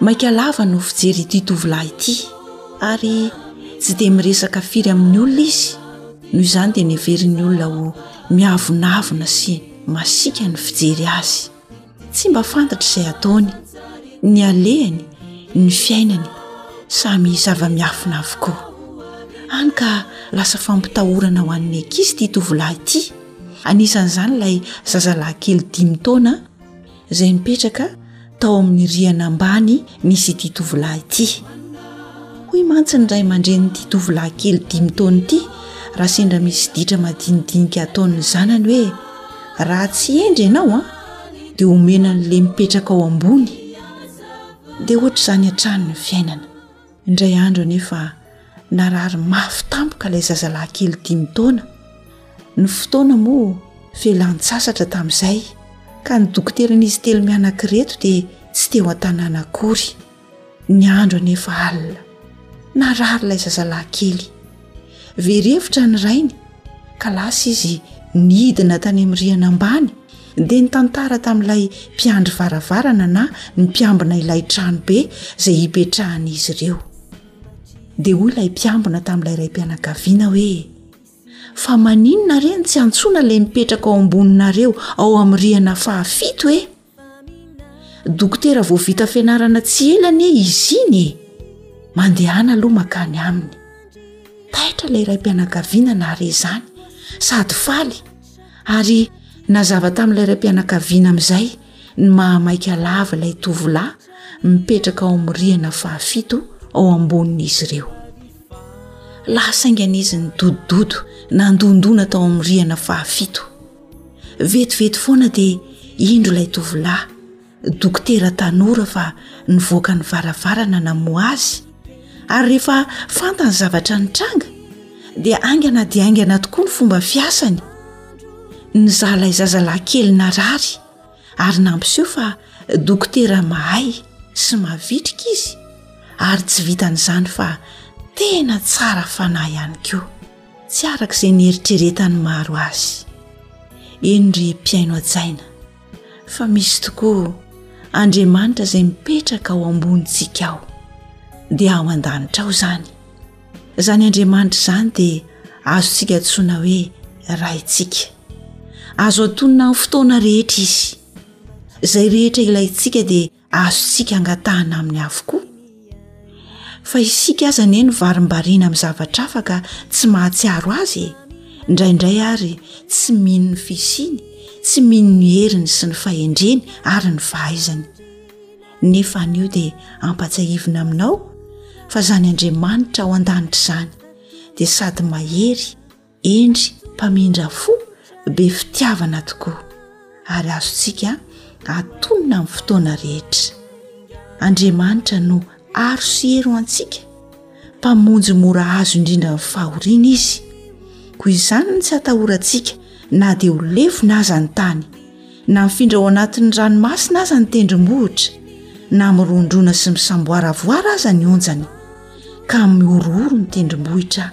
Maika lava no fijery ity tovolahy ity ary tsy dia miresaka firy amin'ny olona izy, noho izany dia neverin'ny olona ho miavonavona sy masiaka ny fijery azy. Tsy mba fantatra izay ataony, ny alehany, ny fiainany, samy zava-miafina avokoa. Hany ka lasa fampitahorana ho an'ny ankizy ity tovolahy ity, anisan'izany ilay zazalahy kely dimy taona, izay mipetraka tao amin'ny riana ambany misy ity tovolahy ity hoy mantsy ny ray aman-drenyity tovolahy kely dimy taona ity raha sendra misy ditra madinidinika ataon'ny zanany hoe raha tsy endry ianao an dia homena an'le mipetraka ao ambony dia ohatr'izany hatrany ny fiainana Indray andro anefa narary mafy tampoka ilay zazalahy kely dimy taona. Ny fotoana moa fialan-tsasatra tamin'izay ka ny dokoteran'izy telo mianak'ireto dia tsy teo an-tanàna akory. Ny andro anefa alina. Narary ilay zazalahy kely very hevitra ny rainy ka lasa izy nidina tany amin'ny riana ambany dia ny tantara tamin'ilay mpiandry varavarana na ny mpiambina ilay trano be izay hipetrahan'izy ireo dia hoy ilay mpiambina tamin'ilay ray mpianakaviana hoe fa maninona re ny tsy antsoina ilay mipetraka ao ambonina ireo ao amin'ny riana fahafito e dokotera vao vita fianarana tsy ela anie izy iny e mandehana aloha makany aminy taitra ilay raim-pianakaviana na re izany sady faly ary nazava tamin'ilay raim-pianakaviana amin'izay ny mahamaika lava ilay tovolahy mipetraka ao amin'ny rihana fahafito ao ambonin'izy ireo lahasaingana izy ny dodododo nandondona tao amin'ny rihana fahafito Vetivety foana dia indro ilay tovolahy, dokotera tanora fa nivoaka ny varavarana namoha azy ary rehefa fantany zavatra nitranga dia haingana dia haingana tokoa ny fomba fiasany, nizaha ilay zazalahy kely narary ary nampiseho fa dokotera mahay sy mavitrika izy ary tsy vitan'izany fa tena tsara fanahy ihany koa. Tsy araka izay nieritreretan'ny maro azy. Eny ry mpihaino an-tsaina fa misy tokoa Andriamanitra izay mipetraka ao ambonintsika ao dia ao an-danitra ao izany. Izany Andriamanitra izany dia azontsika antsoina hoe Raintsika. Azo antonona amin'ny fotoana rehetra izy. Izay rehetra ilaintsika dia azontsika angatahana aminy avokoa fa isika aza anie ny varimbariana amin'ny zavatra hafa ka tsy mahatsiaro azy e indraindray ary tsy mino ny fisiny tsy mino ny heriny sy ny fahendreny ary ny fahaizany nefa anio dia ampatsahivina aminao fa zany andriamanitra ao an-danitra izany dia sady mahery Hendry mpamindra fo be fitiavana tokoa ary azontsika atonina amin'ny fotoana rehetra. Andriamanitra no aro sy hery ho antsika, Mpamonjy mora azo indrindra amin'ny fahoriana Izy. Koa izany no tsy atahorantsika na dia ho lefona aza ny tany, na mifindra ao anatin'ny ranomasina aza ny tendrombohitra, na mirondrona sy misamboaravoara aza ny onjany, ka mihorohoro ny tendrombohitra.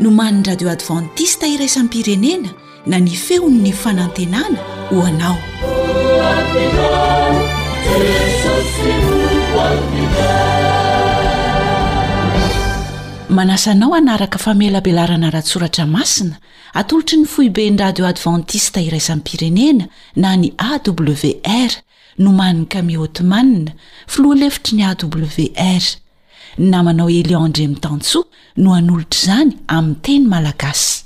nomanin'ny radio advantista iraisam-pirenena na ny feon'ny fanantenana ho anao manasanao hanaraka famelabelarana ara-tsoratra masina atolotry ny foiben'ny radio advantista iraisam-pirenena na ny awr nomanin'ny kamiotmana filoha lefitry ny awr Ny namanao Elion Andriamitansoa no hanolotra izany amin'ny teny malagasy.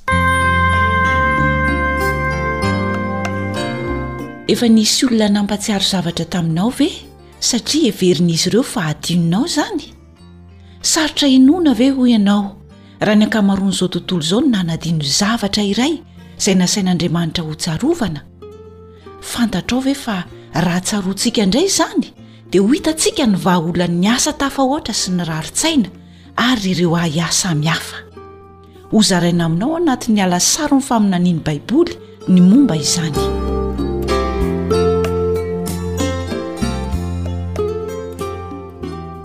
Efa nisy olona nampatsiaro zavatra taminao ve satria heverin'izy ireo fa hadinonao izany? Sarotra hinoana ve hoy ianao raha ny ankamaroan'izao tontolo izao no nanadino zavatra iray izay nasain'Andriamanitra hotsarovana? Fantatrao ve fa raha tsaroantsika indray izany dia ho hitantsika ny vahaolan'ny asa tafahoatra sy ny rarin-tsaina ary ireo ahiahy samihafa hozaraina aminao anatin'ny alasaron'ny faminanian'ny baiboly ny momba izany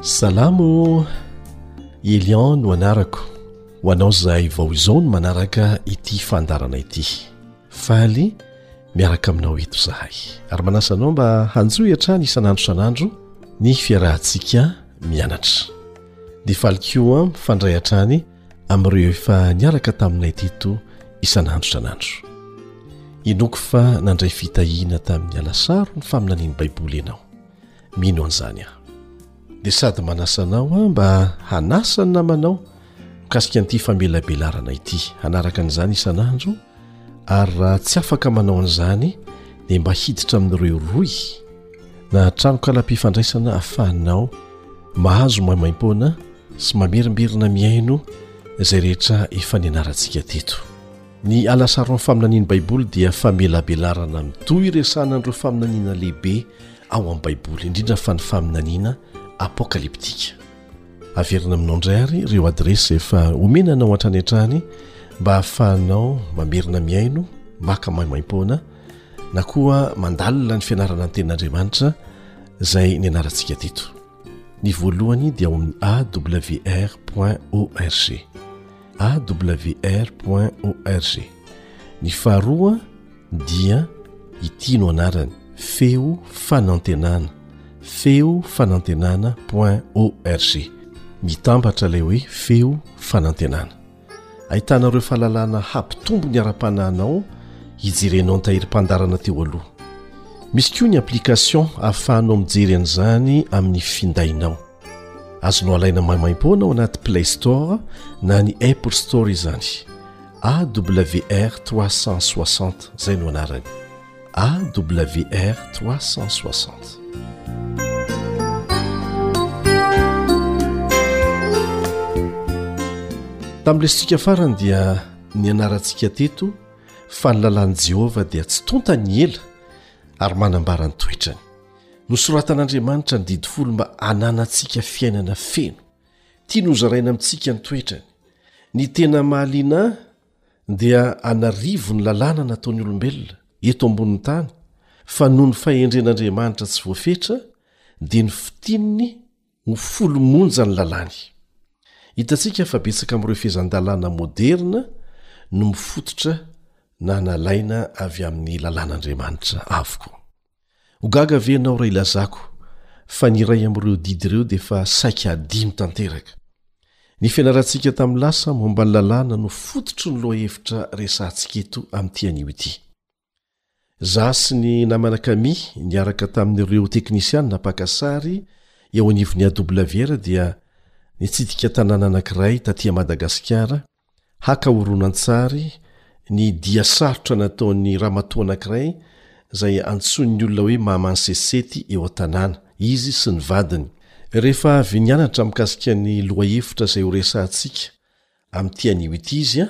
salamo elian no anarako ho anao izay vao izao ny manaraka ity fandarana ity faly miaraka aminao eto zahay ary manasa anao mba hanjohy hatrany isan'andro san'andro ny fiarahantsika mianatra ny falikoa mifandray hatrany amin'ireo efa niaraka taminay teto isan'andro san'andro inoko fa nandray fitahiana tamin'ny alasaro ny faminanian'ny baiboly ianao Mino an'izany aho. Dia sady manasa anao aho mba hanasa ny namanao mikasika an'ity famelabelarana ity. Hanaraka an'izany isan'andro ary raha tsy afaka manao an'izany dia mba hiditra amin'ireo rohy na tranonkalam-pifandraisana ahafahanao mahazo maimaim-poana sy mamerimberina mihaino izay rehetra efa nianarantsika teto. Ny Alasaron Faminanian'ny Baiboly dia famelabelarana mitohy iresahana an'ireo faminaniana lehibe ao amin'ny Baiboly, indrindra fa ny faminaniana apokalyptika. Averina aminao indray ary ireo adiresy efa omena anao hatrany hatrany mba hahafahanao mamerina mihaino, maka maimaim-poana na koa mandalina ny fianarana ny tenin'Andriamanitra izay nianarantsika teto. Ny voalohany dia ao amin'ny awr.org. awr.org. Ny faharoa Dia ity no anarany, Feo fanantenana, Feo fanantenana point org. Mitambatra ilay hoe Feo fanantenana. Ahitana ireo fahalalana hampitombo ny ara-panahinao ijerenao ny tahirim-pandarana teo aloha. Misy koa ny application ahafahanao mijery an'izany amin'ny findainao. Azonao alaina maimaimpoana ao anaty Play Store na ny Apple Store izany. AWR 360 izay no anarany AWR 360 tamin'ny lesintsika farany dia ny anarantsika teto fa ny lalàn'i jehovah dia tsy tonta ny ela ary manambara ny toetrany nosoratan'andriamanitra ny didifolo mba hananantsika fiainana feno tiany hozaraina amintsika ny toetrany ny tena mahaliana ahy dia anarivo ny lalàna nataony olombelona eto ambonin'ny tany fa noho ny fahendren'andriamanitra tsy voafetra dia ny fitianny ho folo monja ny lalàny hitantsika fa betsaka amin'ireo fehzan-dalàna moderna no mifototra na nalaina avy amin'ny lalàn'andriamanitra avokoa Ho gaga ve ianao raha ilazako fa ny iray amin'ireo didy ireo dia efa saika hadino tanteraka? Ny fianarantsika tamin'ny lasa momba ny lalàna no fototry ny lohahevitra resahantsika eto amin'ity anio ity. Izaho sy ny namana Camille niaraka tamin'ireo teknisianina mpaka sary eo anivon'ny AWR dia nitsidika tanàna anankiray taty Madagasikara Haka horonan-tsary ny dia sarotra nataon'ny ramatoa anankiray izay antsoin'ny olona hoe Maman Sesety eo an-tanàna, izy sy ny vadiny. Rehefa avy nianatra mikasika ny lohahevitra izay horesahantsika amin'ity anio ity izy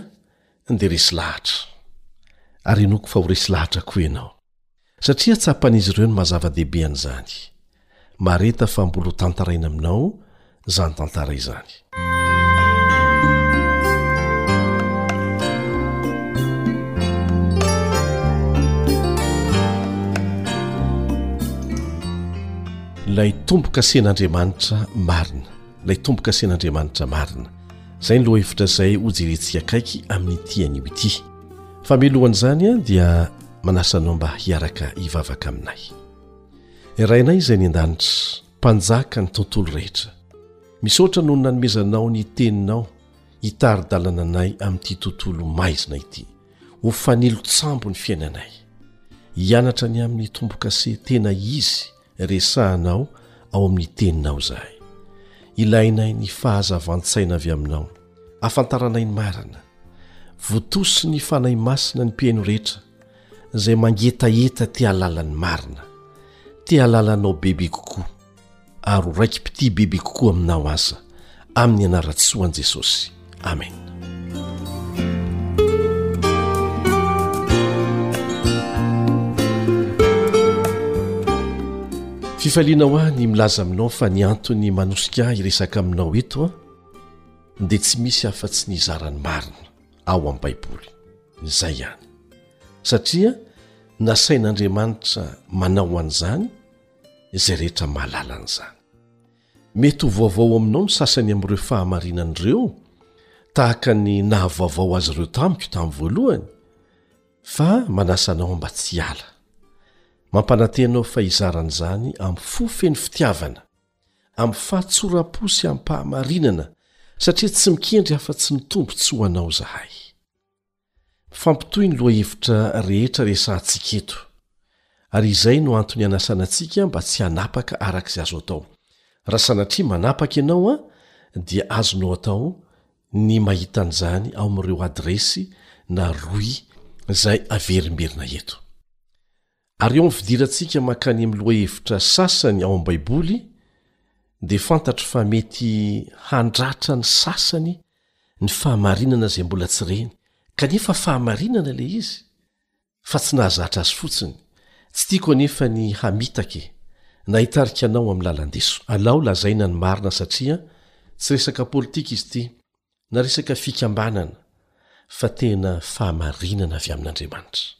dia resy lahatra. Ary henoiko fa ho resy lahatra koa ianao. Satria tsapan'izy ireo ny maha-zava-dehibe an'izany. Mareta fa mbola ho tantaraina aminao izany tantara izany. Ilay tombo-kasen'Andriamanitra marina, ilay tombo-kasen'Andriamanitra marina. Izay ny lohahevitra izay hojerentsika akaiky amin'ity anio ity. fa milohan'izany aho dia manasa anao mba hiaraka hivavaka aminay ny rainay izay ny an-danitra mpanjaka ny tontolo rehetra misaotra noho nanomezanao ny teninao hitari-dalana anay amin'ity tontolo maizina ity ho fanilo tsambo ny fiainanay hianatra ny amin'ny tombokase tena izy Resahanao ao amin'ny Teninao izahay. Ilainay ny fahazavan-tsaina avy Aminao, ahafantaranay ny marina. Votoso ny Fanahy Masina ny mpiheno rehetra izay mangetaheta te hahalala ny marina, te hahalala Anao bebe kokoa, ary ho raiki-pitia bebe kokoa Aminao aza, amin'ny anaran-tsoan'i Jesosy. Amen. Fifaliana ho ahy ny milaza aminao fa ny antony manosika ahy hiresaka aminao eto a dia tsy misy afa-tsy ny hizarany marina ao amin'ny Baiboly. Izay ihany. Satria nasain'Andriamanitra manao an'izany izay rehetra mahalala an'izany. Mety ho vaovao aminao ny sasany amin'ireo fahamarinana ireo, tahaka ny nahavaovao azy ireo tamiko tamin'ny voalohany, fa manasa anao aho mba tsy hiala. Mampanantena aho fa hizarana izany amin'ny fo feno fitiavana, amin'ny fahatsoram-po sy amim-pahamarinana, satria tsy mikendry afa-tsy ny tombontsoa anao izahay. Mifampitohy ny lohahevitra rehetra resahantsika eto, ary izay no antony anasana antsika mba tsy hanapaka araka izay azo atao. Raha sanatria manapaka ianao, dia azonao atao ny mahita an'izany ao amin'ireo adiresy na rohy izay averimberina eto. Ary eo amin'ny fidirantsika mankany amin'ny lohahevitra sasany ao amin'ny Baiboly, dia fantatro fa mety handratra ny sasany ny fahamarinana izay mbola tsy reny, kanefa fahamarinana ilay izy, fa tsy nahazatra azy fotsiny. Tsy tiako anefa ny hamitaka e! Na hitarika anao amin'ny lalan-deso. Alao lazaina ny marina satria tsy resaka politika izy ity, na resaka fikambanana, fa tena fahamarinana avy amin'Andriamanitra.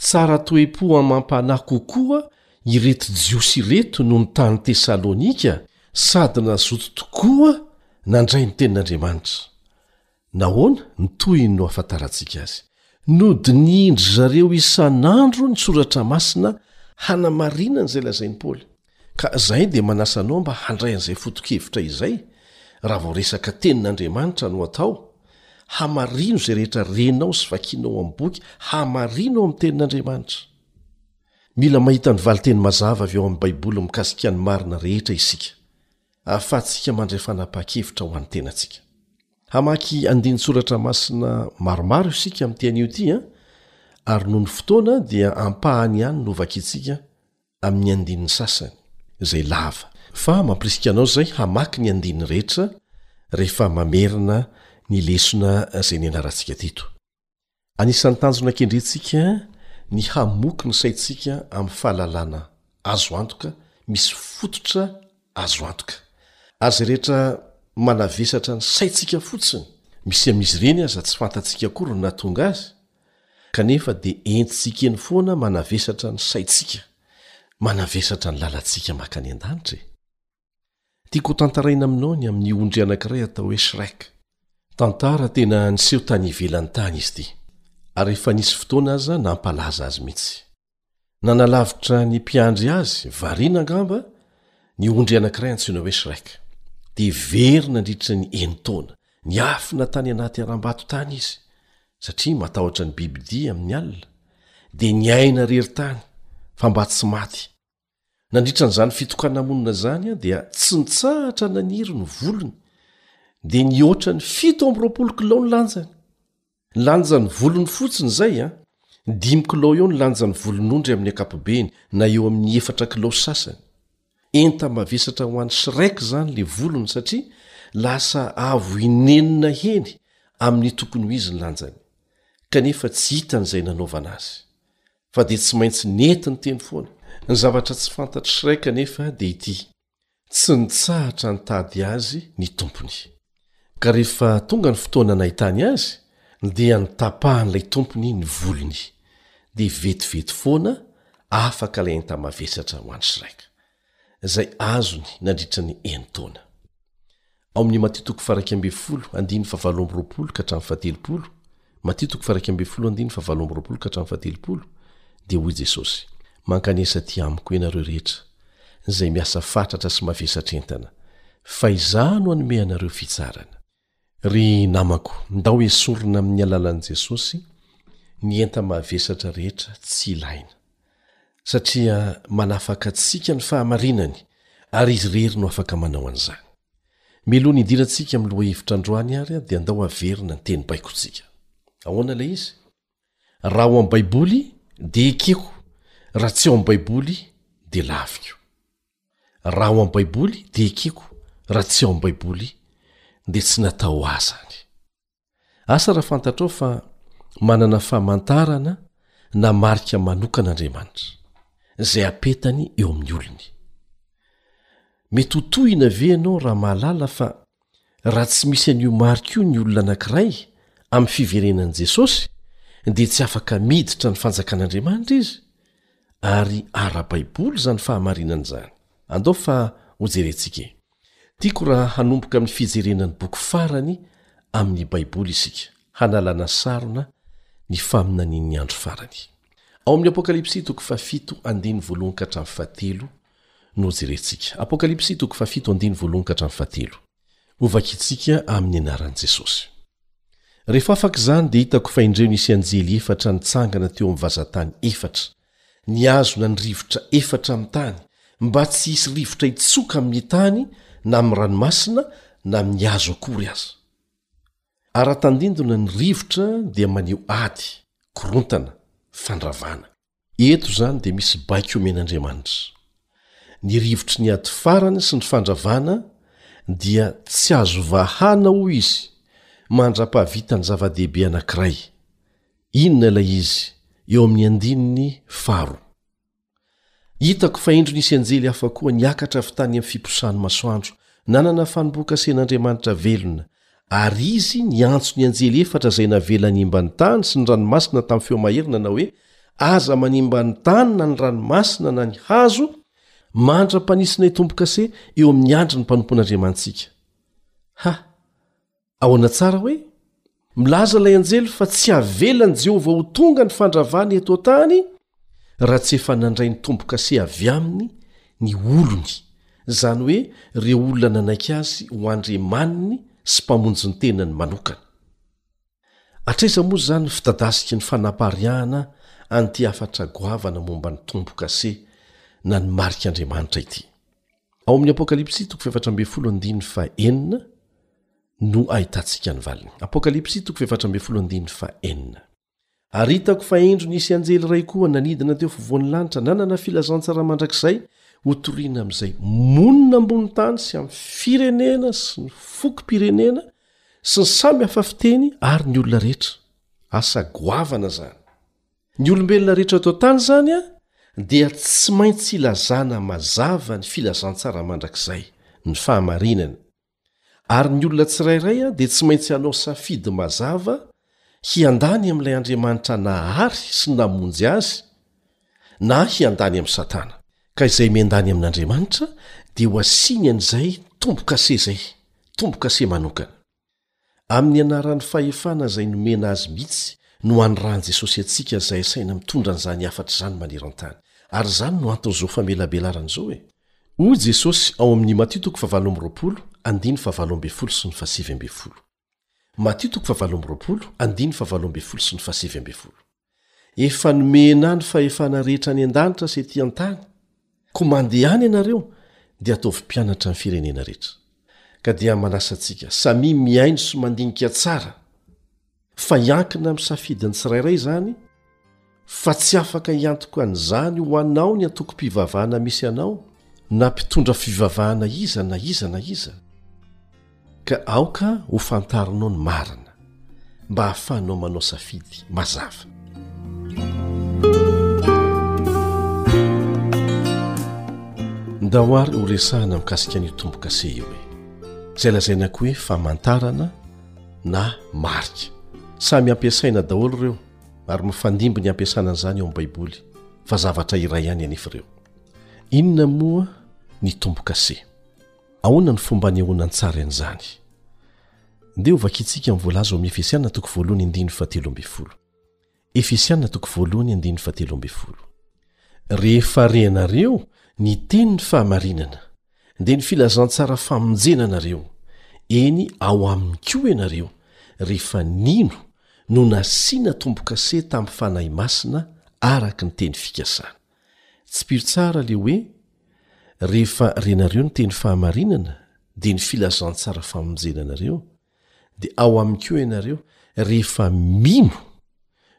Tsara toe-po amam-panahy kokoa ireto Jiosy ireto noho ny tany Tesalonika sady nazoto tokoa nandray ny tenin'Andriamanitra. Nahoana? Ny tohiny no ahafantarantsika azy. Nodinihin-dry zareo isan'andro ny Soratra Masina hanamarinana izay lazain'i Paoly. Ka zahay dia manasa anao mba handray an'izay foto-kevitra izay, raha vao resaka Tenin'Andriamanitra no atao, hamarino izay rehetra renao sy vakinao ao amin'ny boky, hamarino ao amin'ny Tenin'Andriamanitra. Mila mahita ny valinteny mazava avy ao amin'ny Baiboly mikasika ny marina rehetra isika, ahafahantsika mandray fanapahan-kevitra ho an'ny tenantsika. Hamaky andinin-tsoratra masina maromaro isika amin'ity anio ity, ary noho ny fotoana dia ampahany ihany no vakintsika amin'ny andininy sasany, izay lava, fa mampirisika anao izay hamaky ny andininy rehetra rehefa mamerina ny lesona izay nianarantsika teto. Anisan'ny tanjona kendrentsika ny hamoky ny saintsika amin'ny fahalalana azo antoka misy fototra azo antoka, ary izay rehetra manavesatra ny saintsika fotsiny, misy amin'izy ireny aza tsy fantatsika akory ny nahatonga azy, kanefa dia entintsika eny foana manavesatra ny saintsika, manavesatra ny lalantsika makany an-danitra e! Tiako ho tantaraina aminao ny amin'ny ondry anankiray atao hoe Shrek. Tantara tena niseho tany ivelany tany izy ity, ary efa nisy fotoana aza nampalaza azy mihitsy. nanalavitra ny mpiandry azy variana angamba ny ondry anankiray antsoina hoe shrek dia very nandritra ny enintaona niafina tany anaty aram-bato tany izy satria matahotra ny bibidia amin'ny alina dia ny aina rery tany fa mba tsy maty Nandritra an'izany fitoka-namonina izany aho dia tsy nitsahatra naniry ny volony, dia nihoatra ny fito amby roapolo kilao ny lanjany. Ny lanjan'ny volony fotsiny izay an, dimy kilao eo ny lanjan'ny volon'ondry amin'ny ankapobeny na eo amin'ny efatra kilao sy sasany. Enta-mavesatra ho an'i Shrek izany ilay volony satria lasa avo inenina heny amin'ny tokony ho izy ny lanjany, kanefa tsy hitany izay nanaovana azy. fa dia tsy maintsy nety ny teny foana. Ny zavatra tsy fantatr'i Shrek anefa dia ity, tsy nitsahatra nitady azy ny tompony. Ka rehefa tonga ny fotoana nahitany azy dia notapahan'ilay tompony ny volony. Dia vetivety foana afaka ilay enta-mavesatra ho an'i Shrek. izay azony nandritra ny enin-taona. Ao amin'ny Matio toko faharaika ambin'ny folo andininy fahavalo amby roapolo ka hatramin'ny fahatelopolo, Matio toko faharaika ambin'ny folo andininy fahavalo amby roapolo ka hatramin'ny fahatelopolo, dia hoy Jesosy, Mankanesa aty amiko ianareo rehetra, izay miasa fatratra sy mavesatra entana, fa izaho no hanome anareo fitsarana. Ry namako, ndao esorina amin'ny alalan'i Jesosy ny enta-mavesatra rehetra tsy ilaina. Satria manafaka antsika ny fahamarinany ary Izy irery no afaka manao an'izany. Mialoha ny hidirantsika amin'ny lohahevitra androany ary dia ndao averina ny tenibaikotsika. Ahoana ilay izy? Raha ao amin'ny Baiboly, dia ekeko, raha tsy ao amin'ny Baiboly, dia laviko. Raha ao amin'ny Baiboly, dia ekeko, raha tsy ao amin'ny Baiboly, dia tsy natao ho ahy izany. Asa raha fantatrao fa manana famantarana na marika manokana Andriamanitra, izay apetany eo amin'ny olony. Mety ho tohina ve ianao raha mahalala fa Raha tsy misy an'io marika io ny olona anankiray amin'ny fiverenan'i Jesosy, dia tsy afaka miditra ny Fanjakan'Andriamanitra izy, ary ara-baiboly izany fahamarinana izany. Andao fa hojerentsika e! Tiako raha hanomboka amin'ny fijerena ny boky farany amin'ny Baiboly isika, hanalana sarona ny faminanian'ny andro farany. Ao amin'ny Apokalypsy, toko fahafito, andininy voalohany ka hatramin'ny fahatelo, no jerentsika. Apokalypsy toko fahafito andiny voalohany ka hatramin'ny fahatelo. Ho vakintsika amin'ny anaran'i Jesosy. Rehefa afaka izany dia hitako fa indreo nisy anjely efatra nitsangana teo amin'ny vazan-tany efatra, nihazona ny rivotra efatra amin'ny tany, mba tsy hisy rivotra hitsoka amin'ny tany na amin'ny ranomasina na amin'ny hazo akory aza. Ara-tandindona ny rivotra dia maneho ady, korontana, fandravana. Eto izany dia misy baiko omen'Andriamanitra. Ny rivotry ny ady farany sy ny fandravana dia tsy azo vahana hoy izy mandra-pahavita ny zava-dehibe anankiray. Inona ilay izy? Eo amin'ny andininy faharoa. Hitako fa indro nisy anjely hafa koa niakatra avy tany amin'ny fiposahan'ny masoandro, nanana fanompoan-kasen'Andriamanitra velona, Ary izy niantso ny anjely efatra izay navela hanimba ny tany sy ny ranomasina tamin'ny feo mahery nanao hoe, Aza manimba ny tany na ny ranomasina na ny hazo mandra-panisinay tombo-kase eo amin'ny andrin'ny mpanompon'Andriamanitsika. Ha! Ahoana tsara hoe? Milaza ilay anjely fa tsy havelan'i Jehovah ho tonga ny fandravana eto an-tany raha tsy efa nandray ny tombo-kase avy aminy ny olony, izany hoe ireo olona nanaiky azy ho Andriamaniny sy Mpamonjin-tenany manokana. Hatraiza moa izany ny fitadasiky ny fanapariahana an'ity hafatra goavana momba ny tombo-kase na ny marik'Andriamanitra ity? Ao amin'ny Apokalypsy toko fahefatra ambin'ny folo andininy fahenina no ahitantsika ny valiny. Apokalypsy toko fahefatra ambin'ny folo andininy fahenina. Ary hitako fa indro nisy anjely iray koa nanidina teo afovoan'ny lanitra nanana filazantsara mandrakizay hotorina amin'izay monina ambony tany sy amin'ny firenena sy ny fokom-pirenena sy ny samy hafa fiteny ary ny olona rehetra asa goavana zany ny olombelona rehetra atao tany zany a dia tsy maintsy ilazana mazava ny filazantsara mandrakizay ny fahamarinana Ary ny olona tsirairay dia tsy maintsy hanao safidy mazava hiandany amin'ilay Andriamanitra nahary sy namonjy azy na hiandany amin'i Satana. Ka izay miandany amin'Andriamanitra dia ho asiany an'izay tombo-kase izay, tombo-kase manokana. Amin'ny anaran'ny fahefana izay nomena Azy mihitsy no anirahan'i Jesosy antsika izay asaina mitondra an'izany hafatra izany maneran-tany. Ary izany no anton'izao famelabelarana izao e! Hoy Jesosy ao amin'ny Matio toko fahavalo amby roapolo, andiny fahavalo ambin'ny folo sy ny fahasivy ambin'ny folo. Matio toko fahavalo amby roapolo, andiny fahavalo ambin'ny folo sy ny fahasivy ambin'ny folo. efa nomena ny fahefana rehetra any an-danitra sy ety an-tany koa mandeha any ianareo dia ataovy mpianatra ny firenena rehetra ka dia manasa antsika samia mihaino sy mandinika tsara fa hiankina amin'ny safidin'ny tsirairay izany fa tsy afaka hiantoko an'izany ho anao ny antokom-pivavahana misy anao na mpitondra fivavahana iza na iza na iza Ka aoka ho fantarinao ny marina, mba hahafahanao manao safidy mazava. Ndao ary ho resahana mikasika an'io tombo-kase io e. Izay lazaina koa hoe famantarana na marika. Samy ampiasaina daholo ireo ary mifandimby ny ampiasana an'izany ao amin'ny Baiboly fa zavatra iray ihany anefa ireo. Inona moa ny tombo-kase? Ahoana no fomba anehoana an-tsary an'izany? Ndeha hovakintsika amin'ny voalaza ao amin'ny Efesiana toko voalohany andininy fahatelo ambin'ny folo. Efesiana toko voalohany andininy fahatelo ambin'ny folo. Rehefa re anareo ny tenin'ny fahamarinana, dia ny filazantsara famonjena anareo, eny, ao aminy koa ianareo, rehefa nino, no nasiana tombo-kase tamin'ny Fanahy Masina araka ny teny fikasana. Tsipiro tsara ilay hoe Rehefa renareo ny teny fahamarinana, dia ny filazantsara famonjena anareo, dia ao aminy koa ianareo rehefa mino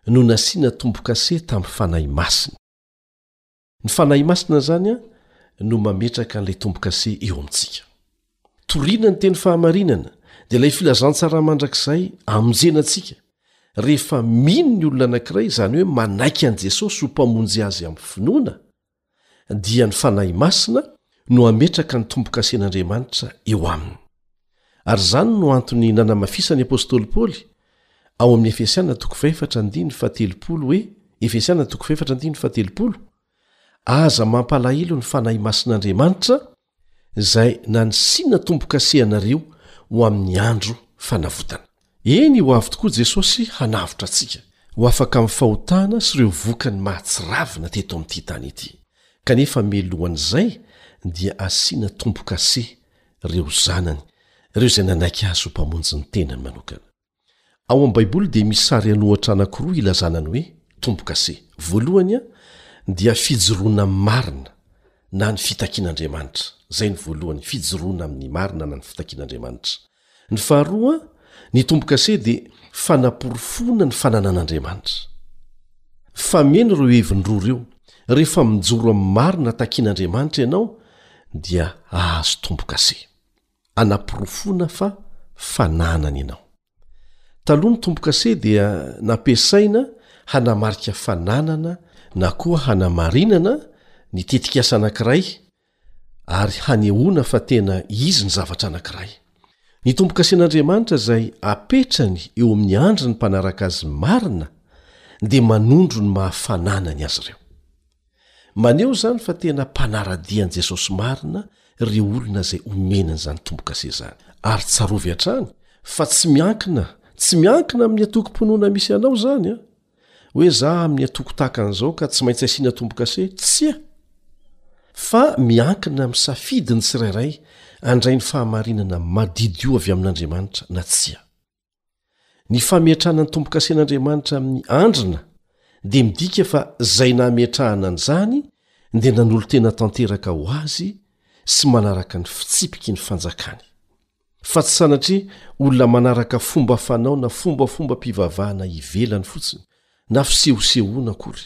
no nasiana tombo-kase tamin'ny Fanahy Masina. Ny Fanahy Masina izany no mametraka an'ilay tombo-kase eo amintsika. Toriana ny teny fahamarinana, dia ilay filazantsara mandrakizay amonjena antsika, rehefa mino ny olona anankiray, izany hoe manaiky an'i Jesosy ho Mpamonjy azy amin'ny finoana, dia ny Fanahy Masina no hametraka ny tombo-kasen'Andriamanitra eo aminy. Ary izany no antony nanamafisan'ny Apôstôly Paoly ao amin'ny Efesiana toko fahefatra andiny fahatelopolo hoe Efesiana toko fahefatra andiny fahatelopolo, Aza mampalahelo ny Fanahy Masin'Andriamanitra, izay nanisiana tombo-kase anareo ho amin'ny andro fanavotana. Eny, ho avy tokoa Jesosy hanavotra antsika ho afaka amin'ny fahotana sy ireo vokany mahatsiravina teto amin'ity tany ity. Kanefa mialohan'izay dia asiana tombo-kase ireo zanany, ireo izay nanaiky Azy ho Mpamonjy ny tenany manokana. Ao amin'ny Baiboly dia misy sary an'ohatra anankiroa ilazana ny hoe tombo-kase. Voalohany dia fijoroana amin'ny marina na ny fitakian'Andriamanitra. Izay no voalohany, fijoroana amin'ny marina na ny fitakian'Andriamanitra. Ny faharoa, ny tombo-kase dia fanaporofoana ny fananan'Andriamanitra. Fameno ireo heviny roa ireo. Rehefa mijoro amin'ny marina takian'Andriamanitra ianao dia hahazo tombo-kase. anaporofoana fa fananany ianao. Taloha ny tombo-kase dia nampiasaina hanamarika fananana na koa hanamarinana ny tetikasa anankiray ary hanehoana fa tena izy ny zavatra anankiray. Ny tombo-kasen'Andriamanitra izay apetrany eo amin'ny andrin'ny mpanaraka azy marina dia manondro ny maha fananany azy ireo. Maneho izany fa tena mpanara-dia an'i Jesosy marina ireo olona izay omena an'izany tombo-kase izany. Ary tsarovy hatrany fa tsy miankina tsy miankina amin'ny antokom-pinoana misy anao izany, hoe izaho amin'ny antoko tahaka an'izao ka tsy maintsy asiana tombo-kase. Tsia! Fa miankina amin'ny safidin'ny tsirairay handray ny fahamarinana madidio avy amin'Andriamanitra na tsia. ny famiatrana ny tombokasen'andriamanitra amin'ny andrina dia midika fa zay namiatrahana an'izany dia nanolo tena tanteraka ho azy sy manaraka ny fitsipiky ny fanjakany fa tsy sanatria olona manaraka fomba fanao na fombafomba mpivavahana ivelany fotsiny na fisehosehoana akory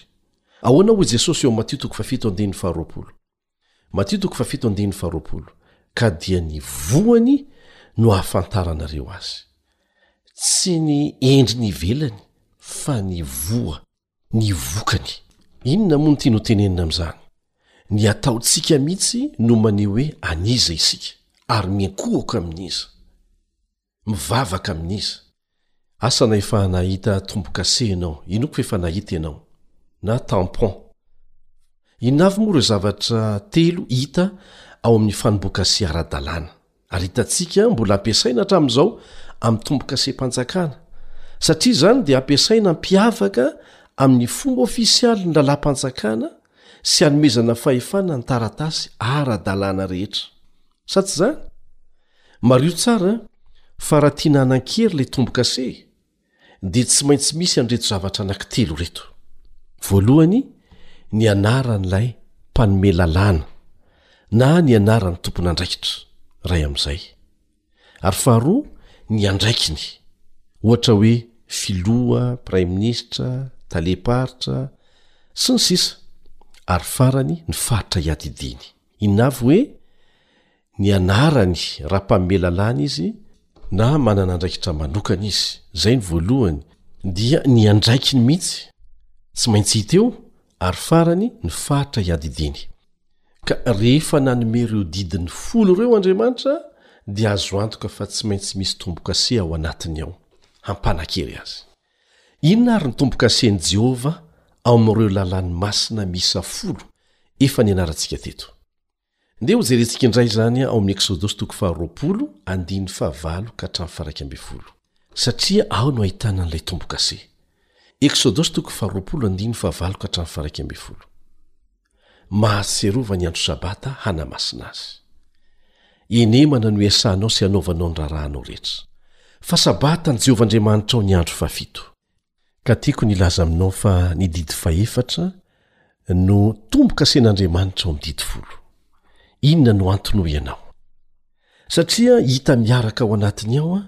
ahoana hoy jesosy eo matitoko fa fito andininy faharoapolo Ka dia ny voany no ahafantaranareo azy. Tsy ny endriny ivelany fa ny voa, ny vokany. Inona moa no tiany ho tenenina amin'izany? Ny ataontsika mihitsy no maneho hoe an'iza isika ary miankohoka amin'iza. mivavaka amin'iza asa na efa nahita tombokase ianao inoako efa nahita ianao na tampon inona avy moa ireo zavatra telo hita ao amin'ny fanombokase ara-dalàna ary hitantsika mbola ampiasaina hatramin'izao amin'ny tombokasem-panjakana satria izany dia ampiasaina mpiavaka amin'ny fomba ofisialy ny lalam-panjakana sy anomezana fahefana ny taratasy ara-dalàna rehetra Sa tsy izany? Mariho tsara fa raha tiana hanan-kery ilay tombo-kase, dia tsy maintsy misy an'ireto zavatra anankitelo ireto. Voalohany, ny anaran'ilay Mpanome lalàna, na ny anaran'ny tompon'andraikitra, iray amin'izay. Ary faharoa, ny andraikiny, ohatra hoe filoha, praiminisitra, talem-paritra, sy ny sisa Ary farany, ny faritra iadidiany. Inona avy hoe ny anarany raha mpanome lalàna izy na manana andraikitra manokana izy? Izay ny voalohany, dia ny andraikiny mihitsy tsy maintsy hita eo, ary farany, ny faritra iadidiany. Ka rehefa nanome ireo didiny folo ireo Andriamanitra, dia azo antoka fa tsy maintsy misy tombo-kase ao anatiny ao, hampanan-kery azy. Inona àry ny tombo-kasen'i Jehovah ao amin'ireo lalàny masina miisa folo efa nianarantsika teto? Ndeha hojerentsika indray izany ao amin'ny Eksodosy toko faharoapolo, andininy fahavalo ka hatramin'ny faharaika ambin'ny folo, satria ao no ahitana an'ilay tombo-kase. Eksodosy toko faharoapolo, andininy fahavalo ka hatramin'ny faharaika ambin'ny folo. mahatsiarova ny andro sabata hanamasina azy enemana no iasanao sy anaovanao ny raharahanao rehetra fa sabata ny jehovah andriamanitrao ny andro fahafito ka tiako ny laza aminao fa ny didy fahefatra no tombokasen'andriamanitra ao am didy folo inona no antony ho ianao satria hita miaraka ao anatiny ao a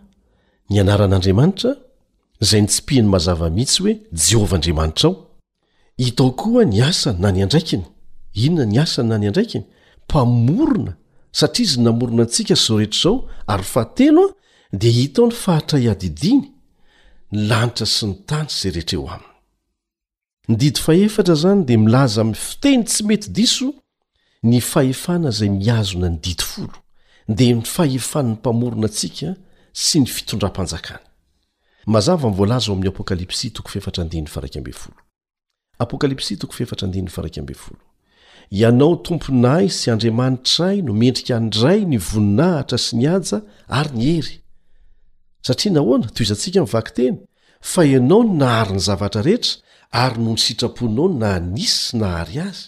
ny anaran'andriamanitra zay ny tsipihany mazava mihitsy hoe jehovah andriamanitrao Hitao koa ny asany na ny andraikiny. Inona ny asany na ny andraikiny? Mpamorona, satria Izy no namorona antsika sy izao rehetra izao, ary fahatelo, dia hitao ny fahatra iadidiany, ny lanitra sy ny tany sy izay rehetra eo aminy. Ny didy fahefatra izany dia milaza amin'ny fiteny tsy mety diso ny fahefana izay mihazona ny didy folo, dia ny fahefan'ny Mpamorona antsika sy ny fitondram-panjakany. Mazava ny voalaza ao amin'ny Apokalypsy toko fahefatra andininy faha iraika ambin'ny folo. Apokalypsy toko fahefatra andininy faha iraika ambin'ny folo. Ianao Tomponay sy Andriamanitray no mendrika handray ny voninahitra sy ny haja ary ny hery. Satria nahoana? Tohizantsika ny vakiteny, Fa Ianao no nahary ny zavatra rehetra, ary noho ny sitraponao nanisy sy nahary azy.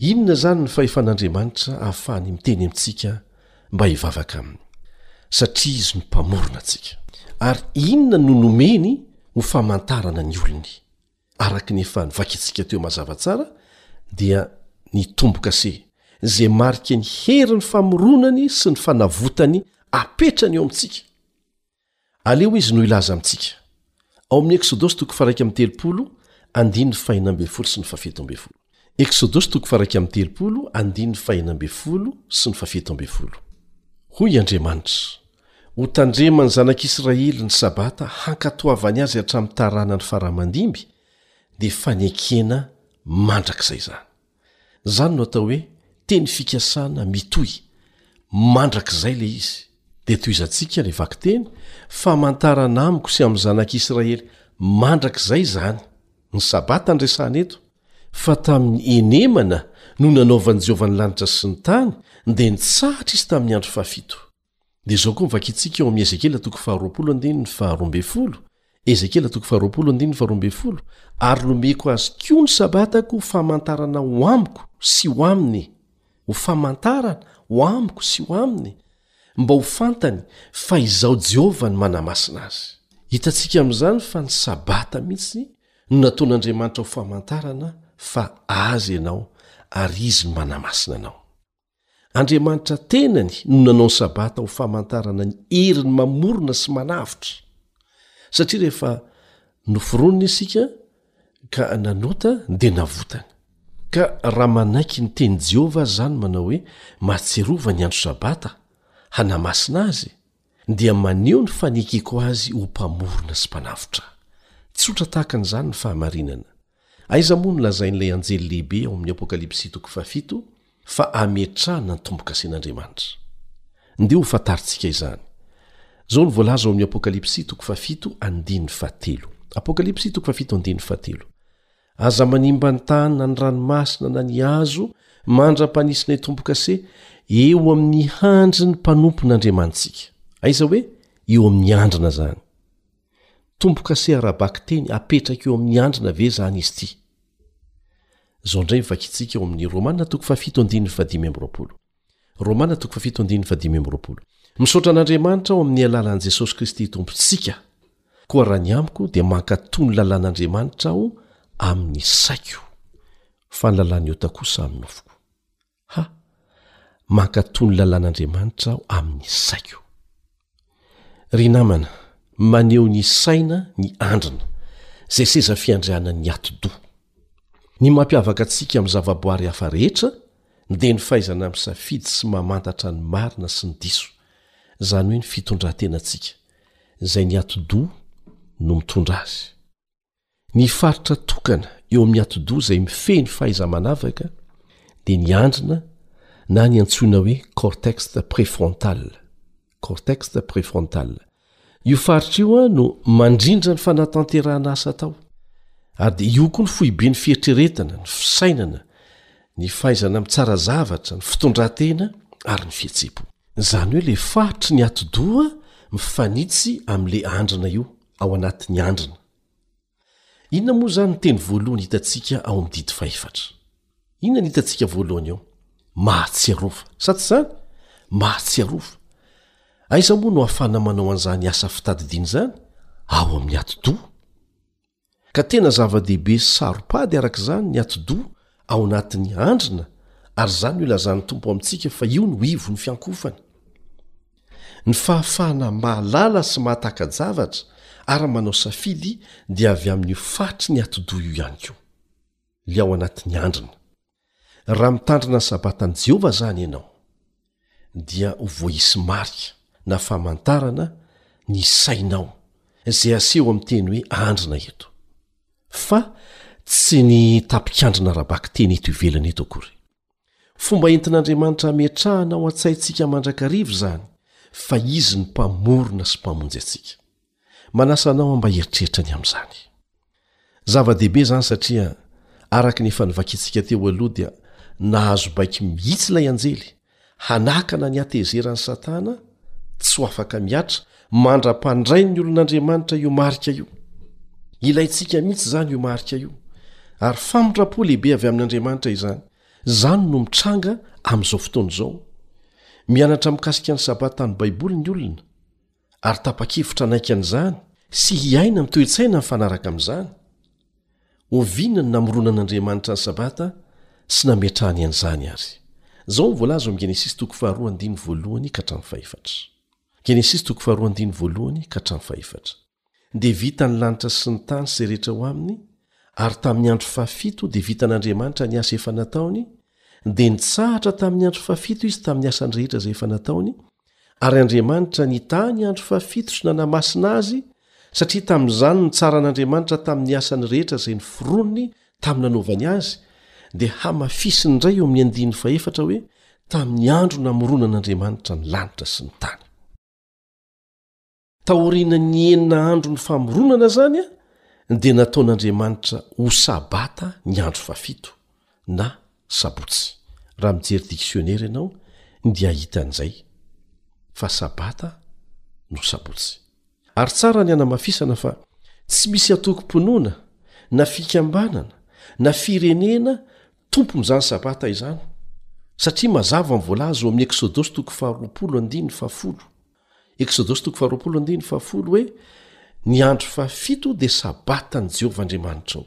Inona izany ny fahefan'Andriamanitra ahafahany miteny amintsika mba hivavaka aminy? Satria izy no Mpamorona antsika. Ary inona no nomeny ho famantarana ny olony? Araka ny efa novakintsika teo mazava tsara, dia ny tombo-kase, izay mariky ny herin'ny famoronany sy ny fanavotany apetrany eo amintsika. Aleo izy no hilaza amintsika. Ao amin'ny Eksodosy toko faharaika amby telopolo, andininy fahena ambin'ny folo sy ny fahafito ambin'ny folo. Eksodosy toko faharaika amby telopolo, andininy fahena ambin'ny folo sy ny fahafito ambin'ny folo. Hoy Andriamanitra, Hotandreman'ny zanak'Israely ny Sabata hankatoavany azy hatramin'ny taranany fara-aman-dimby, dia fanekena mandrakizay izany. Izany no atao hoe teny fikasana mitohy, mandrakizay ilay izy. Dia tohizantsika ilay vakiteny, Famantarana amiko sy amin'ny zanak'i Israely mandrakizay izany. Ny Sabata no resahana eto, fa tamin'ny enemana no nanaovan'i Jehovah ny lanitra sy ny tany, dia nitsahatra izy tamin'ny andro fahafito. Dia izao koa ny vakintsika ao amin'ny Ezekiela toko faharoapolo andininy faharoa ambin'ny folo, Ezekiela toko faharoapolo andininy faharoa ambin'ny folo, ary nomeko azy koa ny sabatako ho famantarana ho amiko sy ho aminy, ho famantarana ho amiko sy ho aminy, mba ho fantany fa izaho Jehovah no manamasina azy. Hitantsika amin'izany fa ny sabata mihitsy no nataon'Andriamanitra ho famantarana fa Azy ianao ary Izy no manamasina anao. Andriamanitra tenany no nanao ny sabata ho famantarana ny heriny mamorona sy manavotra, satria rehefa noforoniny isika ka nanota dia navotany. Ka raha manaiky ny tenin'i Jehovah aza izany manao hoe, Mahatsiarova ny andro sabata, hanamasina azy, dia maneho ny fanekeko azy ho Mpamorona sy Mpanavotra ahy. Tsotra tahaka an'izany ny fahamarinana. Aiza moa no lazain'ilay anjely lehibe ao amin'ny Apokalypsy toko fahafito fa ametrahana ny tombo-kasen'Andriamanitra? Ndeha ho fantarintsika izany. Izao no voalaza ao amin'ny Apokalypsy toko fahafito andininy fahatelo. Aza manimba ny tany na ny ranomasina na ny hazo mandra-panisina itombokase eo amin'ny handry ny mpanompon'Andriamanitsika. Aiza hoe eo amin'ny andrina izany? Tombokase ara-bakiteny apetraka eo amin'ny andrina ve izany izy ity? Misaotra an'Andriamanitra ao amin'ny alalan'i Jesosy Kristy Tompontsika, koa raha ny amiko dia mankatò ny lalàn'Andriamanitra aho amin'ny saiko, fa ny lalàn'ny ota kosa amin'ny nofoko. Ha, mankatò ny lalàn'Andriamanitra aho amin'ny saiko. Ry namana, maneho ny saina ny andrina, izay seza fiandrianan'ny atidoha. Ny mampiavaka antsika amin'ny zavaboary hafa rehetra dia ny fahaizana misafidy sy mamantatra ny marina sy ny diso, izany hoe ny fitondran-tenantsika, izay ny atidoha no mitondra azy. ny faritra tokana eo amin'ny atidoha izay mifehy ny fahaiza-manavaka dia ny andrina na ny antsoina hoe cortex prefrontal cortex prefrontal io faritra io a no mandrindra ny fanatanterahana asa atao ary dia io koa ny foibe ny fieritreretana ny fisainana ny fahaizana miy tsara zavatra ny fitondratena ary ny fihetsem-po izany hoe le faritry ny atidoha mifanitsy amin'la andrina io ao anatin'ny andrina. Inona moa izany ny teny voalohany hitantsika ao amin'ny didy fahefatra? Inona ny hitantsika voalohany eo? Mahatsiarova. Sa tsy izany? Mahatsiarova. Aiza moa no hahafana manao an'izany asa fitadidiana izany? Ao amin'ny atidoha. Ka tena zava-dehibe sy saro-pady araka izany ny atidoha ao anatin'ny andrina ary izany no ilazan'ny Tompo amintsika fa io no ivon'ny fiankofana. Ny fahafahana mahalala sy mahataka-javatra ary manao safidy dia avy amin'io faritry ny atidoha io ihany koa, ilay ao anatin'ny andrina. Raha mitandrina ny Sabatan'i Jehovah izany ianao, dia ho voaisy marika na famantarana ny sainao, izay aseho amin'ny teny hoe andrina eto, fa tsy ny tapikandrina ara-bakiteny eto ivelany eto akory. Fomba entin'Andriamanitra hametrahana ao an-tsaintsika mandrakariva izany fa izy ny Mpamorona sy Mpamonjy antsika. Manasa anao aho mba hieritreritra ny amin'izany. Zava-dehibe izany satria, araka ny efa novakintsika teo aloha dia nahazo baiko mihitsy ilay anjely hanakana ny hatezeran'i Satana tsy ho afaka mihatra Mandra-pandray ny olon'Andriamanitra io marika io. Ilaintsika mihitsy izany io marika io, ary famindra-po lehibe avy amin'Andriamanitra izany. Izany no mitranga amin'izao fotoana izao. Mianatra mikasika ny Sabata ny Baiboly ny olona, ary tapa-kevitra hanaiky an'izany sy hiaina amin'ny toe-tsaina mifanaraka amin'izany. Oviana no namoronan'Andriamanitra ny Sabata sy nametrahany an'izany azy? Izao no voalaza ao amin'ny Genesisy toko faharoa andininy voalohany ka hatramin'ny fahefatra. Dia vita ny lanitra sy ny tany sy izay rehetra ao aminy, ary tamin'ny andro fahafito dia vitan'Andriamanitra ny asa efa nataony, dia nitsahatra tamin'ny andro fahafito izy tamin'ny asany rehetra izay efa nataony, ary Andriamanitra nitahy ny andro fahafito sy nanamasina azy, satria tamin'izany nitsaran'Andriamanitra tamin'ny asany rehetra izay noforoniny Tamin'ny nanaovany azy, dia hamafisiny indray eo amin'ny andiany fahefatra hoe, Tamin'ny andro namoronan'Andriamanitra ny lanitra sy ny tany. Taorian'ny enina andro ny famoronana izany, dia nataon'Andriamanitra ho Sabata ny andro fahafito, na Sabotsy. Raha mijery diksionera ianao, dia hahita an'izay, fa Sabata no Sabotsy. Ary tsara ny hanamafisana fa tsy misy antokom-pinoana na fikambanana na firenena tompon'izany Sabata izany, satria mazava ny voalaza ao amin'ny Eksodosy toko faharoapolo andininy fahafolo, Eksodosy toko faharoapolo andininy fahafolo hoe, Ny andro fahafito dia Sabatan'i Jehovah Andriamanitrao.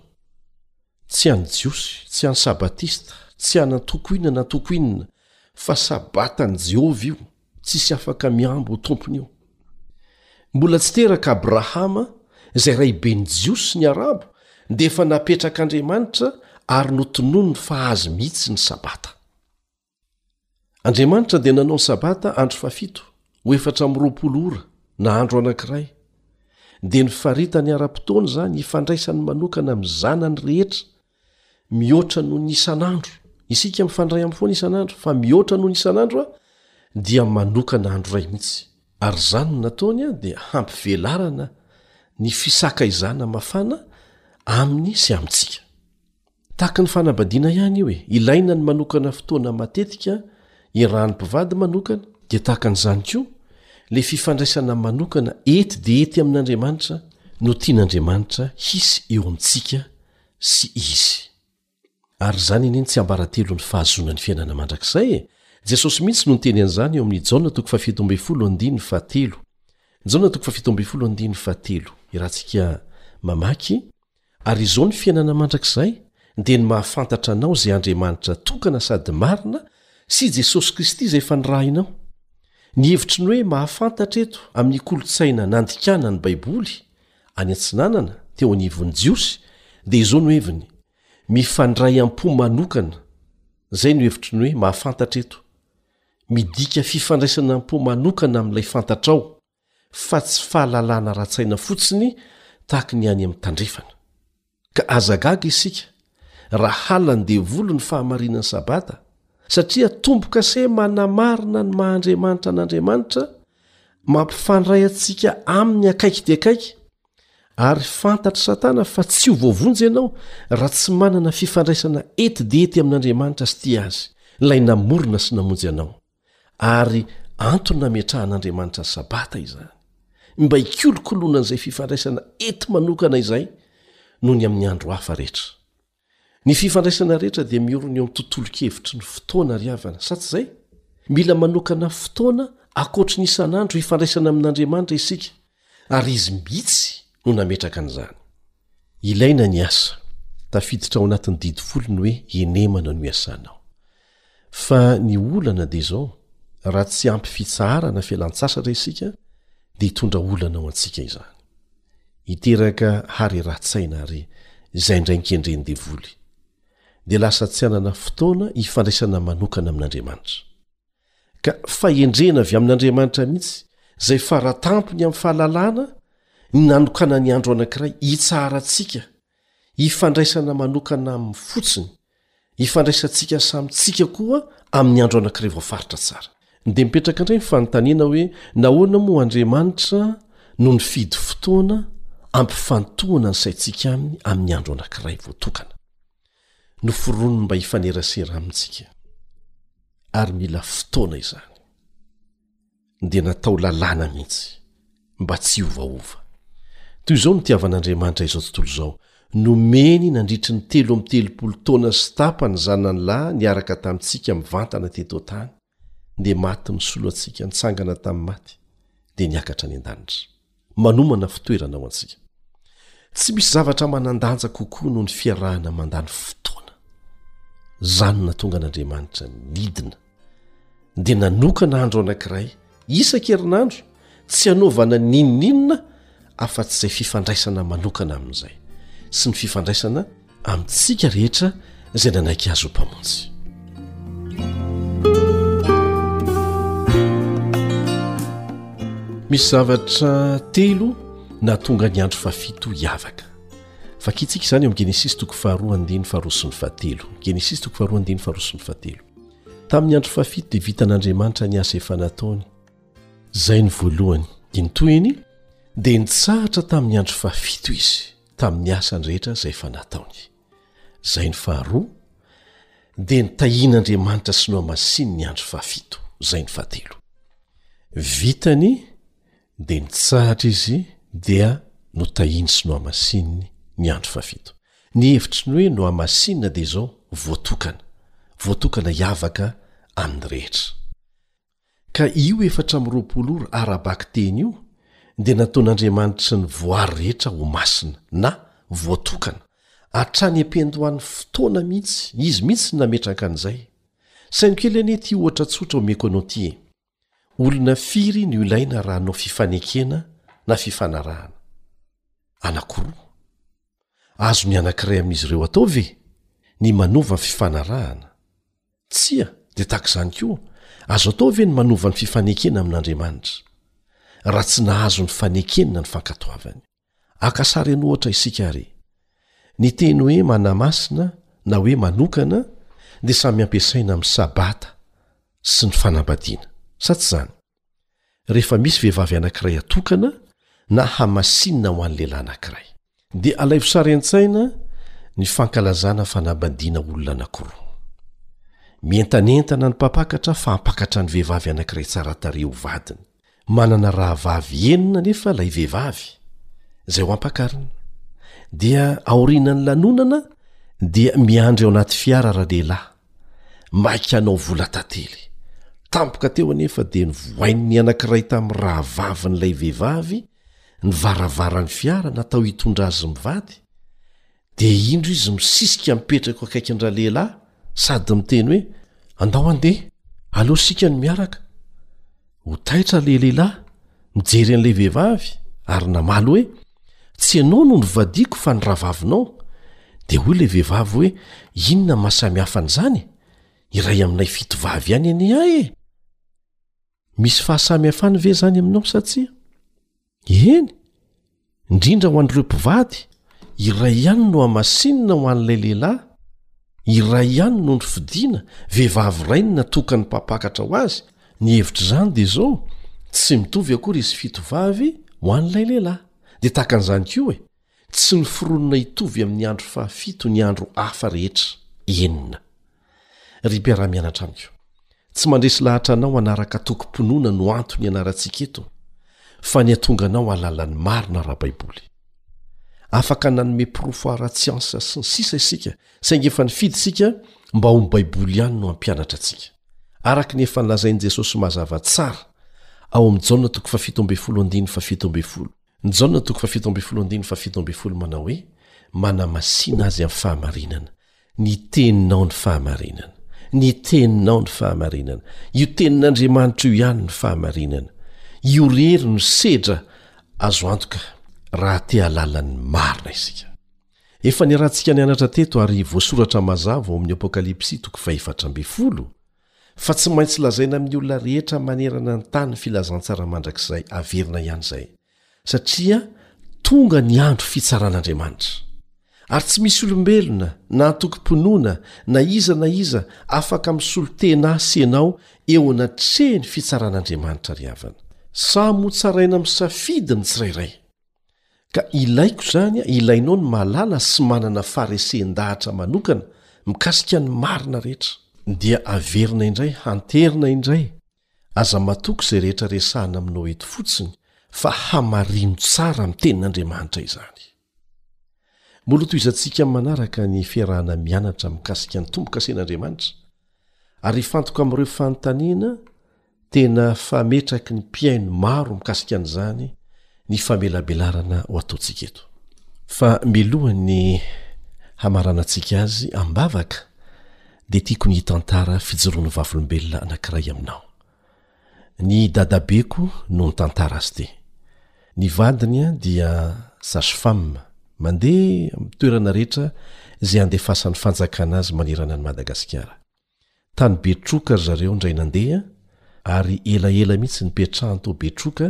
Tsy an'ny Jiosy, tsy an'ny Sabatista, tsy an'antoko inona na antoko inona, fa Sabatan'i Jehovah io. Tsisy afaka mihambo ho tompony io. Mbola tsy teraka Abrahama, izay raiben'ny Jiosy sy ny Arabo, dia efa napetrak'Andriamanitra ary notononiny fa azy mihitsy ny Sabata. Andriamanitra dia nanao ny Sabata andro fahafito, ho efatra amby roapolo ora, na andro anankiray. Dia ny faritany ara-potoana izany ifandraisany manokana amin'ny zanany rehetra, mihoatra noho ny isan'andro isika mifandray amin'ny foana isan'andro fa mihoatra noho ny isan'andro a dia manokana andro ray mihitsy ary izany no nataony a dia hampivelarana ny fisaka izana mafana aminy sy amintsika tahaka ny fanabadiana ihany io e ilaina ny manokana fotoana matetika irahan'ny mpivady manokana dia tahaka an'izany koa le fifandraisana manokana ety de ety amin'andriamanitra no tian'andriamanitra hisy eo amintsika sy izy. Ary izany anie no tsiambaratelon'ny fahazoana ny fiainana mandrakizay e! Jesosy mihitsy no niteny an'izany eo amin'ny Jaona toko fahafito ambin'ny folo andininy fahatelo. Jaona toko fahafito ambin'ny folo andininy fahatelo. Iarahantsika mamaky, Ary izao ny fiainana mandrakizay, dia ny mahafantatra anao izay Andriamanitra tokana sady marina sy i Jesosy Kristy izay efa nirahinao. Ny hevitry ny hoe mahafantatra eto amin'ny kolontsaina nandikana ny Baiboly Any Atsinanana, teo anivon'ny Jiosy, dia izao no heviny, Mifandray am-po manokana, izay no hevitry ny hoe mahafantatra eto. Midika fifandraisana am-po manokana amin'ilay fantatrao, fa tsy fahalalahana ara-tsaina fotsiny tahaka ny any amin'ny Tandrefana. Ka aza gaga isika raha halan'ny devoly ny fahamarinan'ny Sabata, satria tombo-kase manamarina ny maha Andriamanitra an'Andriamanitra mampifandray antsika aminy akaiky dia akaiky, ary fantatr'i Satana fa tsy ho voavonjy ianao raha tsy manana fifandraisana ety dia ety amin'Andriamanitra sy tia azy, ilay namorona sy namonjy anao. ary antony nametrahan'Andriamanitra ny sabata izany. Mba hikolokoloana an'izay fifandraisana ety manokana izay noho ny amin'ny andro hafa rehetra. Ny fifandraisana rehetra dia miorina eo amin'ny tontolon-kevitry ny fotoana ry havana, sa tsy izay? Mila manokana fotoana ankoatry ny isan'andro hifandraisana amin'Andriamanitra isika, Ary izy mihitsy no nametraka an'izany. Ilaina ny asa. Tafiditra ao anatin'ny didy folo ny hoe henemana no iasanao. Fa ny olana dia izao, raha tsy ampy fitsaharana fialantsasatra isika dia hitondra olana ho antsika izany. Hiteraka harerahan-tsaina ary izay indray nikendren'ny devoly. Dia lasa tsy hanana fotoana hifandraisana manokana amin'Andriamanitra. ka fahendrena avy amin'Andriamanitra mihitsy izay faratampony amin'ny fahalalana ny nanokana ny andro anankiray hitsara antsika hifandraisana manokana amin'ny fotsiny hifandraisantsika samintsika koa amin'ny andro anankiray voafaritra tsara dia mipetraka indray ny fanontaniana hoe nahoana moa Andriamanitra no nifidy fotoana ampifantohana ny saintsika aminy amin'ny andro anankiray voatokana noforoniny mba hifanerasera amintsika ary mila fotoana izany dia natao lalàna mihitsy mba tsy ovaova toy izao ny tiavan'andriamanitra izao tontolo izao nomeny nandritry ny telo am'telopolo taona sy tapa ny zanany lahy niaraka tamintsika mivantana teto an-tany dia maty misolo antsika nitsangana tamin'ny maty dia niakatra any an-danitra manomana fitoerana ao antsika tsy misy zavatra manan-danja kokoa noho ny fiarahana mandany fotoana zany natonga an'andriamanitra nidina dia nanokana andro anankiray isak' herinandro tsy hanaovana ninoninona afa-tsy izay fifandraisana manokana amin'izay sy ny fifandraisana amintsika rehetra izay nanaiky azy ho mpamonjy misy zavatra telo na tonga ny andro fafito hiavaka fakitsika izany eo amin'i genesisy toko faharoa andiny faharoso ny fahatelo genesisy toko faharoa andiny faharoso ny fahatelo tamin'ny andro fafito dia vitan'andriamanitra ny asa efa nataony izay ny voalohany dia nitohiny dia nitsahatra tamin'ny andro fafito izy tamin'ny asany rehetra izay efa nataony. Izay ny faharoa, dia ny tahian'Andriamanitra sy nohamasininy ny andro fahafito. Izay ny fahatelo. Vitany dia nitsahatra izy dia notahiny sy nohamasininy ny andro fahafito. Ny hevitry ny hoe nohamasinina dia izao, voatokana. Voatokana hiavaka amin'ny rehetra. Ka io efatra amby roapolo ora ara-bakiteny io dia nataon'Andriamanitra ny voary rehetra ho masina, na voatokana. Hatrany am-piandohan'ny fotoana mihitsy, Izy mihitsy no nametraka an'izay. Saino kely anie ity ohatra tsotra omeko anao ity e. Olona firy no ilaina raha hanao fifanekena na fifanarahana? Anankiroa. Azon'ny anankiray amin'izy ireo atao ve ny manova fifanarahana? Tsia, dia tahaka izany koa, azo atao ve ny manova ny fifanekena amin'Andriamanitra, raha tsy nahazo ny fanekeny na ny fankatoavany? Aka sary an ohatra isika àry. Ny teny hoe manamasina na hoe manokana dia samy ampiasaina amin'ny Sabata sy ny fanambadiana, sa tsy izany? rehefa misy vehivavy anankiray atokana na hamasinina ho an'ny lehilahy anankiray dia alaivo sary an-tsaina ny fankalazana fanambadiana olona anankiroa mientanentana ny mpampakatra fa hampakatra ny vehivavy anankiray tsara tare ho vadiny manana raha vavy enina nefa ilay vehivavy izay ho ampakarina dia aorianan'ny lanonana dia miandry ao anaty fiara raha lehilahy Maika hanao vola tantely. Tampoka teo anefa dia novohain'ny anankiray tamin'ny rahavavin'ilay vehivavy ny varavaran'ny fiara natao hitondra azy mivady, dia indro izy misisika mipetraka eo akaikin-dralehilahy sady miteny hoe, Andao handeha, aleo isika no miaraka. ho taitra le lehilahy mijery an'ilay vehivavy ary namaly hoe tsy ianao no novadiako fa ny ravavinao dia hoy ilay vehivavy hoe inona masamy hafa an'izany iray aminay fito vavy ihany anie ahy e misy fahasamihafany ve zany aminao satsia eny indrindra ho an'ireo mpivady iray ihany no hamasinina ho an'ilay lehilahy iray ihany no ny fidiana vehivavy ray no natoka ny mpampakatra ho azy ny hevitr'izany dia zao tsy mitovy akory izy fitovavy ho an'ilay lehilahy dia takan'izany ko e Tsy noforonina hitovy amin'ny andro fahafito ny andro hafa rehetra enina. Ry mpiara-mianatra amiko, tsy mandresy lahatra anao hanaraka tokim-pinoana no antony ianarantsika eto, fa ny hatonga anao hahalala ny marina ara-baiboly. Afaka nanome porofo ara-tsiansa sy ny sisa isika, saingy efa nifidy isika mba ho ny Baiboly ihany no hampianatra antsika. Araka ny efa nolazain'i Jesosy mazava tsara ao amin'ny Jaona toko fahafito ambin'ny folo andininy fahafito ambin'ny folo, Ny Jaona toko fahafito ambin'ny folo andininy fahafito ambin'ny folo manao hoe, Manamasina azy amin'ny fahamarinana, ny Teninao ny fahamarinana. Ny Teninao ny fahamarinana. Io Tenin'Andriamanitra io ihany no fahamarinana. Io irery no sedra azo antoka raha te hahalala ny marina isika. Efa niarahantsika nianatra teto ary voasoratra mazava ao amin'ny Apokalypsy toko fahefatra ambin'ny folo, Fa tsy maintsy lazaina amin'ny olona rehetra manerana ny tany ny filazantsara mandrakizay averina ihany izay, satria tonga ny andro fitsaran'Andriamanitra. Ary tsy misy olombelona, na antokom-pinoana, na iza na iza, afaka misolo tena ahy sy ianao eo anatrehin'ny fitsaran'Andriamanitra ry havana. Samy hotsaraina amin'ny safidy ny tsirairay. ka ilaiko izany a ilainao ny mahalala sy manana faharesen-dahatra manokana mikasika ny marina rehetra dia averina indray hanterina indray aza matoky izay rehetra resahana aminao eto fotsiny fa hamarino tsara amin'ny tenin'andriamanitra izany mbola toizantsika manaraka ny fiarahana mianatra mikasika ny tombo-kasen'andriamanitra ary hifantoka amin'ireo fanontaniana Tena fametraky ny mpihaino maro mikasika an'izany ny famelabelarana ho ataontsika eto. Fa milohan'ny hamaranantsika azy am-bavaka dia tiako ny hitantara fijoroan'ny vavolombelona anankiray aminao. Ny dadabeko no nitantara azy ity. Ny vadiny dia sage femme mandeha amin'ny toerana rehetra izay andefasan'ny fanjakana azy manerana an'i Madagasikara. Tany Betroka ry zareo indray nandeha ary elaela mihitsy nipetrahany tao Betroka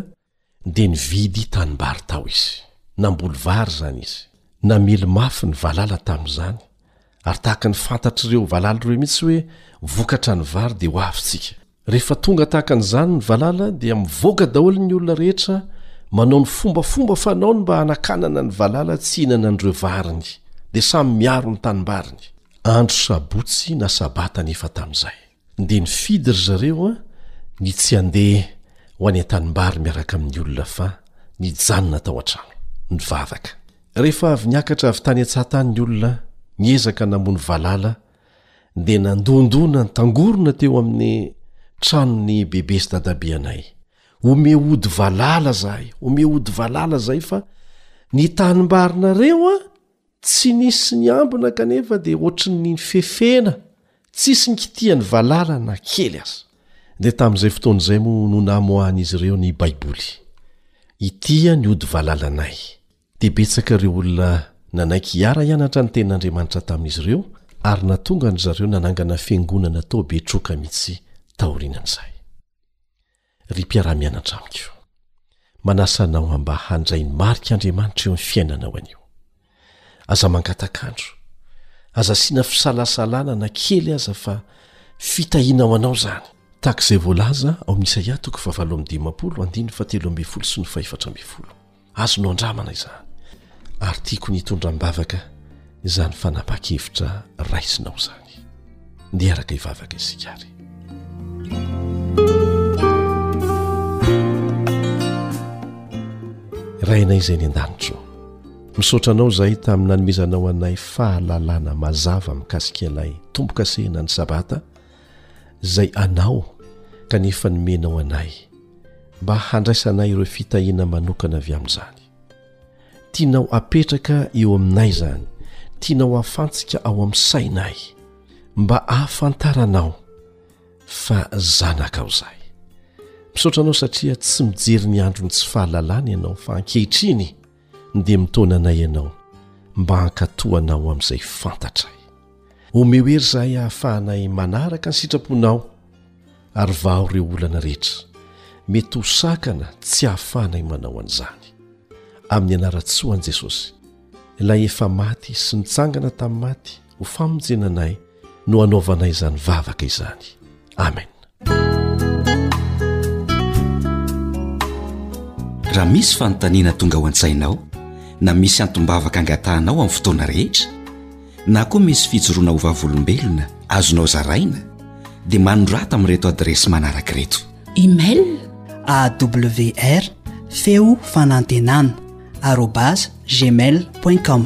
dia nividy tanimbary tao izy. Namboly vary izany izy. Namely mafy ny valala tamin'izany ary tahaka ny fantatr'ireo valala ireo mihitsy hoe vokatra ny vary dia ho avy isika. Rehefa tonga tahaka an'izany ny valala dia mivoaka daholo ny olona rehetra manao ny fombafomba fanaony mba hanakanana ny valala tsy hihinana an'ireo variny, dia samy miaro ny tanimbariny. Andro sabotsy na sabata anefa tamin'izay. Dia nifidy ry zareo ny tsy handeha ho any an-tanimbary miaraka amin'ny olona fa nijanona tao an-trano, nivavaka. Rehefa avy niakatra avy tany an-tsaha tany ny olona, niezaka namono valala dia nandondoa nantangorona teo amin'ny tranon'ny bebe sy dadabe anay. Omeo ody valala zahay, omeo ody valala zahay fa ny tanimbarinareo an, tsy nisy niambina kanefa dia ohatry ny fefena, tsisy nikitihan'ny valala na kely aza. Dia tamin'izay fotoana izay moa no namoahan'izy ireo ny Baiboly. Ity an ny ody valalanay. dia betsaka ireo olona nanaiky hiara-hianatra ny Tenin'Andriamanitra tamin'izy ireo ary nahatonga an-dry zareo nanangana fiangonana tao Betroka mihitsy taorianan'izay. Ry mpiara-mianatra amiko, manasa anao aho mba handray ny marik'Andriamanitra eo amin'ny fiainanao anio. Aza mangatak'andro, aza asiana fisalasalana na kely aza fa fitahiana ho anao izany. Tahaka izay voalaza ao amin'ny Isaia toko fahavalo amby dimampolo, andininy fahatelo ambin'ny folo sy ny fahefatra ambin'ny folo. Azonao andramana izany ary tiako ny hitondra am-bavaka izany fanapahan-kevitra raisinao izany. Ndeha araka hivavaka isika ary. Rainay izay ny an-danitro, misaotra anao izahay tamin'ny nanomezanao anay fahalalana mazava mikasika ilay tombo-kasehina ny sabata, izay Anao kanefa nomenao anay mba handraisanay ireo fitahiana manokana avy amin'izany. Tianao hapetraka eo aminay izany, tianao hafantsika ao amin'ny sainay mba hahafantaranao fa zanakao izahay. Misaotra Anao satria tsy mijery ny andron'ny tsy fahalalana Ianao fa ankehitriny, dia mitaona anay ianao mba hankatò anao amin'izay fantatray. Omeo hery izahay hahafahanay manaraka ny sitraponao ary vaho ireo olana rehetra mety ho sakana tsy hahafahanay manao an'izany. Amin'ny anaran-tsoan'i Jesosy, ilay efa maty sy nitsangana tamin'ny maty, ho famonjenanay no anaovanay izany vavaka izany amen raha misy fanontaniana tonga ao an-tsainao na misy antombavaka angatahanao amin'ny fotoana rehetra na koa misy fijoroana ho vavolombelona azonao zaraina dia manorata amin'ireto adiresy manaraka ireto email awr feo fanantenana arobas gmail com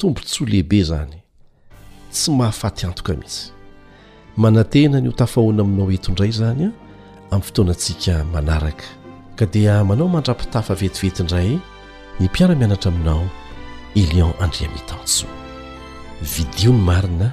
Tombontsoa lehibe izany, tsy mahafaty antoka mihitsy. Manantena ny ho tafahoana aminao eto indray izany aho amin'ny fotoanantsika manaraka. Ka dia manao mandra-pitafa vetivety indray ny mpiara-mianatra aminao Elion Andriamitantsoa. Vidio ny marina.